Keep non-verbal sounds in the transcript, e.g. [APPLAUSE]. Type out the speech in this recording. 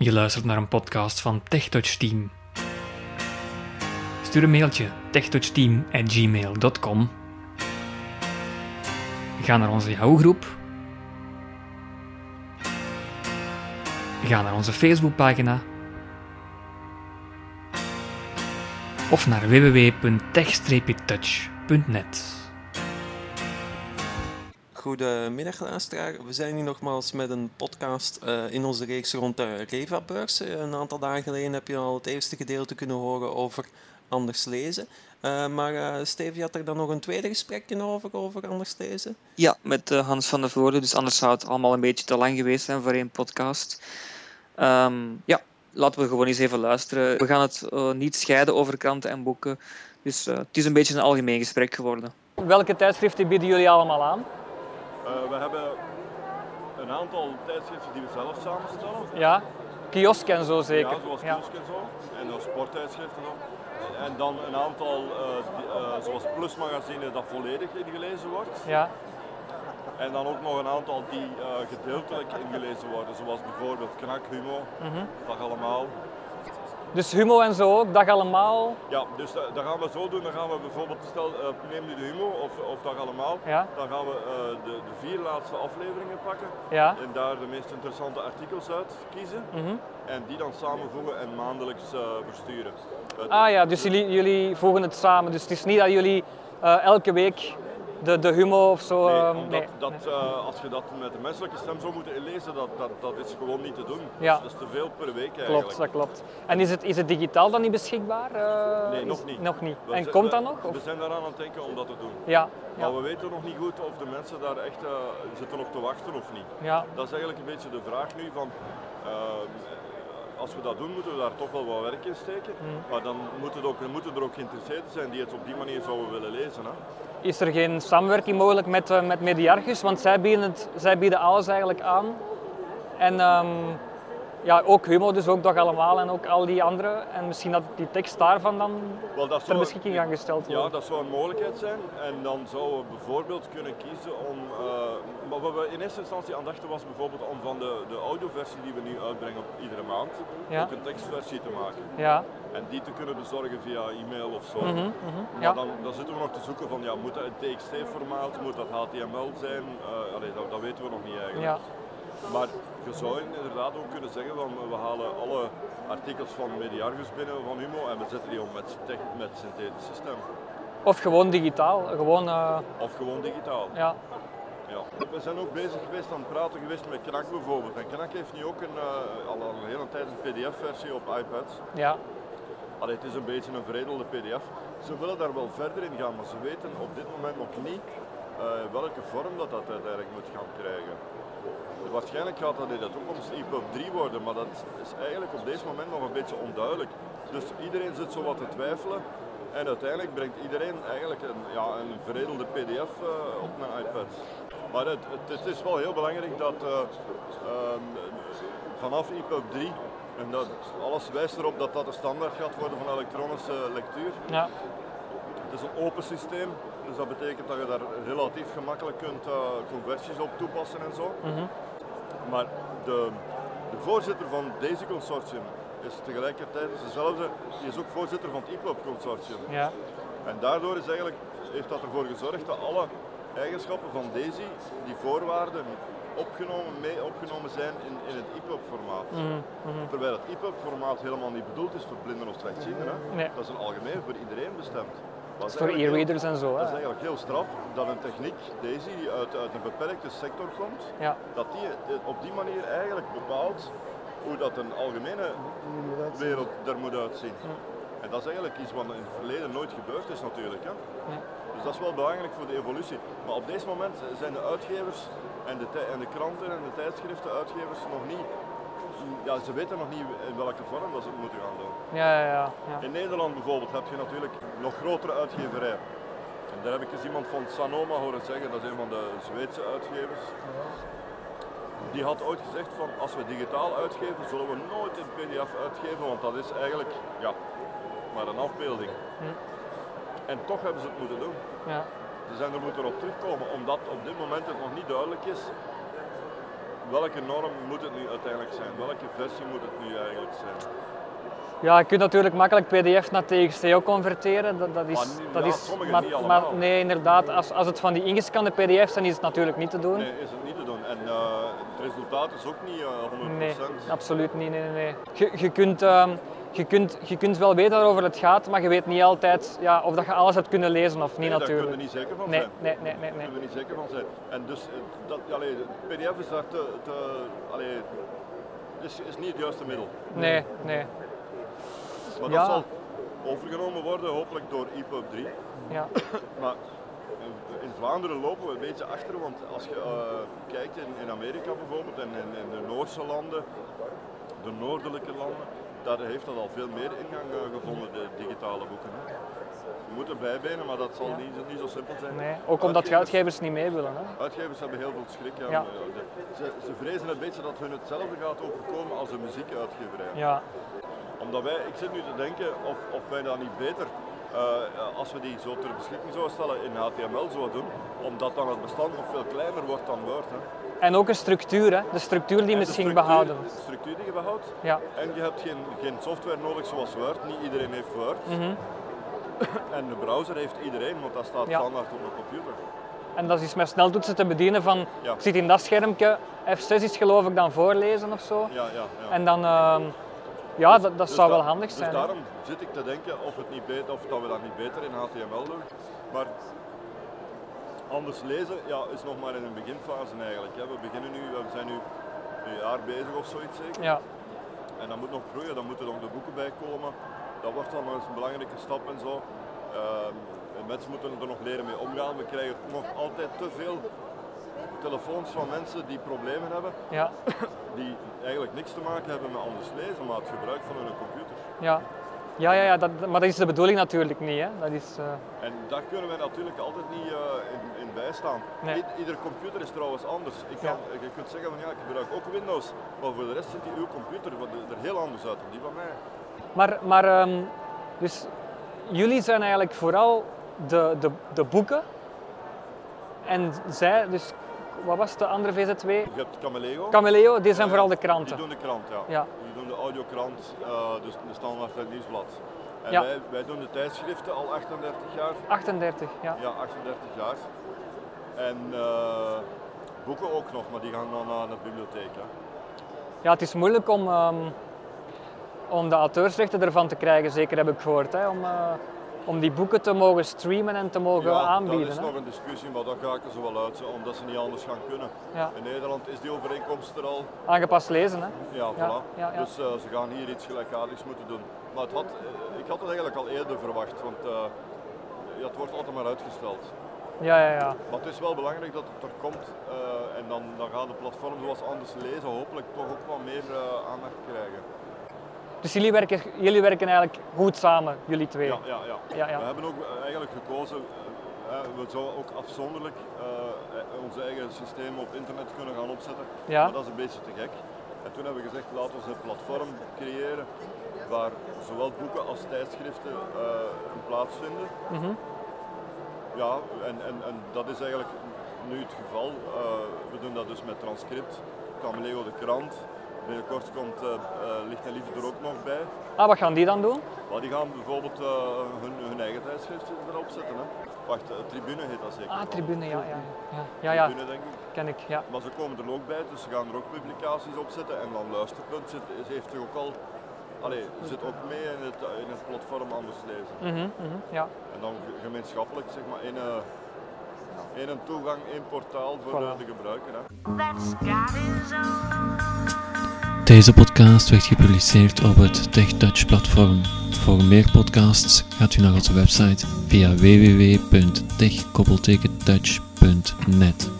Je luistert naar een podcast van TechTouch Team. Stuur een mailtje techtouchteam@gmail.com. Ga naar onze Yahoo-groep. Ga naar onze Facebookpagina. Of naar www.tech-touch.net. Goedemiddag luisteraar. We zijn hier nogmaals met een podcast eh, in onze reeks rond de Reva-beurs. Eh, een aantal dagen geleden heb je al het eerste gedeelte kunnen horen over anders lezen. Uh, maar uh, Steve, had er dan nog een tweede gesprekje over, over anders lezen? Ja, met uh, Hans van der Voorde. Dus anders zou het allemaal een beetje te lang geweest zijn voor één podcast. Um, ja, laten we gewoon eens even luisteren. We gaan het niet scheiden over kranten en boeken. Dus het is een beetje een algemeen gesprek geworden. Welke tijdschriften bieden jullie allemaal aan? We hebben een aantal tijdschriften die we zelf samenstellen. Ja, kiosk en zo zeker. Ja, zoals kiosk en zo. En dan sporttijdschriften zo. En dan een aantal, die, uh, zoals Plusmagazine, dat volledig ingelezen wordt. Ja. En dan ook nog een aantal die uh, gedeeltelijk ingelezen worden, zoals bijvoorbeeld Knak, Humo, mm -hmm. Dag Allemaal. Dus Humo en zo ook, Dag Allemaal? Ja, dus dat, dat gaan we zo doen. Dan gaan we bijvoorbeeld, stel, neem nu de Humo of, of Dag Allemaal. Ja. Dan gaan we de, de, vier laatste afleveringen pakken. Ja. En daar de meest interessante artikels uit kiezen. Mm -hmm. En die dan samenvoegen en maandelijks versturen. Ah ja, dus jullie, jullie voegen het samen. Dus het is niet dat jullie uh, elke week de, de humo of zo. Nee, uh, omdat nee. Dat, uh, als je dat met de menselijke stem zou moeten inlezen, dat, dat, dat is gewoon niet te doen. Ja. Dat is te veel per week eigenlijk. Klopt, dat klopt. En is het, is het digitaal dan niet beschikbaar? nee, is, nog niet. Nog niet. We en zijn, komt dat nog? Of? We zijn daaraan aan het denken om dat te doen. Ja. Maar we weten nog niet goed of de mensen daar echt zitten op te wachten of niet. Ja. Dat is eigenlijk een beetje de vraag nu van als we dat doen, moeten we daar toch wel wat werk in steken. Mm. Maar dan moeten, ook, moeten er ook geïnteresseerden zijn die het op die manier zouden willen lezen. Hè. Is er geen samenwerking mogelijk met, uh, met Mediarchus? Want zij bieden, het, zij bieden alles eigenlijk aan. En um, ja, ook Humo, dus ook Dag Allemaal en ook al die andere. En misschien dat die tekst daarvan dan Wel, dat ter beschikking gaan gesteld worden. Ja, dat zou een mogelijkheid zijn. En dan zouden we bijvoorbeeld kunnen kiezen om... Uh, maar wat we in eerste instantie aan dachten was bijvoorbeeld om van de, de audioversie die we nu uitbrengen op iedere maand, ja. ook een tekstversie te maken. Ja. En die te kunnen bezorgen via e-mail of zo. Mm -hmm, mm -hmm, maar ja. dan, dan zitten we nog te zoeken van, ja, moet dat een TXT-formaat, moet dat HTML zijn? Uh, allee, dat, dat weten we nog niet eigenlijk. Ja. Maar je zou inderdaad ook kunnen zeggen van we halen alle artikels van Mediargus binnen van Humo en we zetten die om met, met synthetische stem. Of gewoon digitaal. Gewoon, uh... Of gewoon digitaal. Ja. Ja. We zijn ook bezig geweest aan het praten geweest met Knak bijvoorbeeld. En Knak heeft nu ook een, uh, al een hele tijd een pdf-versie op iPads. Ja. Allee, het is een beetje een veredelde pdf. Ze willen daar wel verder in gaan, maar ze weten op dit moment nog niet uh, welke vorm dat, dat uiteindelijk moet gaan krijgen. Waarschijnlijk gaat dat in de toekomst EPUB 3 worden, maar dat is eigenlijk op deze moment nog een beetje onduidelijk. Dus iedereen zit zo wat te twijfelen en uiteindelijk brengt iedereen eigenlijk een, ja, een veredelde pdf uh, op naar iPad. Maar het, het, is wel heel belangrijk dat uh, um, vanaf EPUB 3, en dat, alles wijst erop dat dat de standaard gaat worden van elektronische lectuur. Ja. Het is een open systeem, dus dat betekent dat je daar relatief gemakkelijk kunt uh, conversies op toepassen en zo. Mm -hmm. Maar de, de, voorzitter van deze consortium is tegelijkertijd dezelfde, die is ook voorzitter van het IPLOP consortium. Ja. En daardoor is eigenlijk, heeft dat ervoor gezorgd dat alle eigenschappen van Daisy, die voorwaarden, opgenomen, mee opgenomen zijn in, in het EPUB formaat. Mm -hmm. Terwijl het EPUB formaat helemaal niet bedoeld is voor blinden of slechtzienden. Nee. Dat is een algemeen voor iedereen bestemd. Voor e-readers en zo. Dat is eigenlijk heel straf dat een techniek, deze die uit, uit een beperkte sector komt, ja. dat die op die manier eigenlijk bepaalt hoe dat een algemene wereld er moet uitzien. En dat is eigenlijk iets wat in het verleden nooit gebeurd is natuurlijk. Hè? Nee. Dus dat is wel belangrijk voor de evolutie. Maar op deze moment zijn de uitgevers en de, en de kranten en de tijdschriften uitgevers nog niet ja, ze weten nog niet in welke vorm dat ze het moeten gaan doen. Ja, ja, ja, ja. In Nederland bijvoorbeeld heb je natuurlijk nog grotere uitgeverijen. En daar heb ik eens iemand van Sanoma horen zeggen, dat is een van de Zweedse uitgevers. Die had ooit gezegd van als we digitaal uitgeven, zullen we nooit in PDF uitgeven, want dat is eigenlijk ja, maar een afbeelding. Hm. En toch hebben ze het moeten doen. Ja. Ze zijn er moeten op terugkomen, omdat op dit moment het nog niet duidelijk is welke norm moet het nu uiteindelijk zijn? Welk welke versie moet het nu eigenlijk zijn? Ja, je kunt natuurlijk makkelijk PDF naar TXT converteren. Dat, dat is, Maar dat ja, is, maar, niet maar nee, inderdaad, als, als het van die ingescande PDF's zijn, is het natuurlijk niet te doen. Nee, is het niet te doen. En eh, het resultaat is ook niet eh 100%. Nee, absoluut niet. Nee, nee, nee. Je, je, kunt, ehm, je, kunt, je kunt wel weten waarover het gaat, maar je weet niet altijd ja, of dat je alles hebt kunnen lezen of niet Nee, daar natuurlijk. kun je niet zeker van Nee, zijn. nee, nee, nee, Daar nee. kun je niet zeker van zijn. En dus, eh, dat, allee, de PDF is daar te, te allee, is, is niet het juiste middel. Nee, nee. Maar Ja. dat zal overgenomen worden, hopelijk door EPUB 3. Ja. [COUGHS] Maar in- in Vlaanderen lopen we een beetje achter, want als je eh, kijkt in, in Amerika bijvoorbeeld en in, in de Noorse landen, de noordelijke landen, daar heeft dat al veel meer ingang eh, gevonden, de digitale boeken. Hè. Je moet erbij benen, maar dat zal Ja. niet, niet zo simpel zijn. Nee. Ook omdat Uitgevers- uitgevers niet mee willen. Hè. Uitgevers hebben heel veel schrik. Ja. Ja. De- Ze, ze vrezen een beetje dat hun hetzelfde gaat overkomen als een muziekuitgeverij. Ja. Omdat wij, ik zit nu te denken of, of wij dat niet beter, eh, als we die zo ter beschikking zouden stellen in HTML zouden doen, omdat dan het bestand nog veel kleiner wordt dan Word. Hè. En ook een structuur, hè. de structuur die En de misschien behouden. De structuur die je behoudt. Ja. En je hebt geen, geen software nodig zoals Word. Niet iedereen heeft Word. Mhm. [COUGHS] En de browser heeft iedereen, want dat staat Ja. standaard op een computer. En dat is met sneltoetsen te bedienen van, Ja. ik zit in dat schermpje, F6 is geloof ik dan voorlezen of zo. Ja, ja, ja. En dan, ehm, ja, dat, dat Dus zou da- wel handig zijn. Dus daarom zit ik te denken of, het niet beter, of dat we dat niet beter in HTML doen. Maar anders lezen ja, is nog maar in een beginfase eigenlijk. Hè. We, beginnen nu, we zijn nu een jaar bezig of zoiets zeker. Ja, En dat moet nog groeien, dan moeten nog de boeken bij komen. Dat wordt dan nog eens een belangrijke stap en zo. Ehm, en mensen moeten er nog leren mee omgaan. We krijgen nog altijd te veel telefoons van mensen die problemen hebben, ja, die eigenlijk niks te maken hebben met anders lezen, maar het gebruik van hun computer. ja. Ja, ja, ja dat, maar dat is de bedoeling natuurlijk niet. Hè. Dat is, eh, En daar kunnen wij natuurlijk altijd niet eh, in, in bijstaan. Nee. I- ieder computer is trouwens anders. Ik kan, Je kunt zeggen van ja, ik gebruik ook Windows, maar voor de rest ziet die uw computer er heel anders uit dan die van mij. Maar, maar ehm, dus jullie zijn eigenlijk vooral de, de, de boeken. En zij, dus wat was de andere VZ2? Je hebt Cameleo. Cameleo, die zijn Eh, vooral de Die kranten. doen de krant, ja. Ja. Die doen de audiokrant, eh dus de standaard het nieuwsblad. En Ja. wij, wij doen de tijdschriften al 38 jaar. 38, ja. Ja, 38 jaar. En eh, boeken ook nog, maar die gaan dan naar de bibliotheek. Hè. Ja, het is moeilijk om, ehm, om de auteursrechten ervan te krijgen, zeker heb ik gehoord. Hè, om, om die boeken te mogen streamen en te mogen ja, aanbieden. dat is hè. nog een discussie, maar dat raken ze wel uit, zo, omdat ze niet anders gaan kunnen. Ja. In Nederland is die overeenkomst er al. Aangepast lezen, hè? Ja, voilà. ja. Dus eh, ze gaan hier iets gelijkaardigs moeten doen. Maar het had, eh, ik had het eigenlijk al eerder verwacht, want eh, ja, het wordt altijd maar uitgesteld. Ja, ja, ja. Maar het is wel belangrijk dat het er komt en dan, dan gaan de platforms zoals Anders Lezen hopelijk toch ook wat meer aandacht krijgen. Dus jullie werken, jullie werken eigenlijk goed samen, jullie twee. Ja, ja, ja. Ja, ja. We hebben ook eigenlijk gekozen, eh, we zouden ook afzonderlijk eh, onze eigen systeem op internet kunnen gaan opzetten. Ja. Maar dat is een beetje te gek. En toen hebben we gezegd, laten we een platform creëren waar zowel boeken als tijdschriften eh, een plaats vinden. Mhm. Ja, en, en, en dat is eigenlijk nu het geval. We doen dat dus met transcript, Cameleo de krant. Binnenkort komt eh eh, Licht en Liefde er ook nog bij. Ah, wat gaan die dan doen? Maar die gaan bijvoorbeeld eh, hun, hun eigen tijdschriftje erop zetten. Hè. Wacht, Tribune heet dat zeker? Ah, wel. tribune, ja, ja. Ja, ja, ja Tribune denk ik. ken ik, ja. Maar ze komen er ook bij, dus ze gaan er ook publicaties op zetten. En dan Luisterpunt zit, heeft toch ook al, allee, zit ook mee in het, in het platform Anders Lezen. Mhm, mhm, ja. En dan ge- gemeenschappelijk, zeg maar, één, eh, één een toegang, één portaal voor Voilà. de gebruiker. Hè. Deze podcast werd gepubliceerd op het TechTouch platform. Voor meer podcasts gaat u naar onze website via www.tech-touch.net.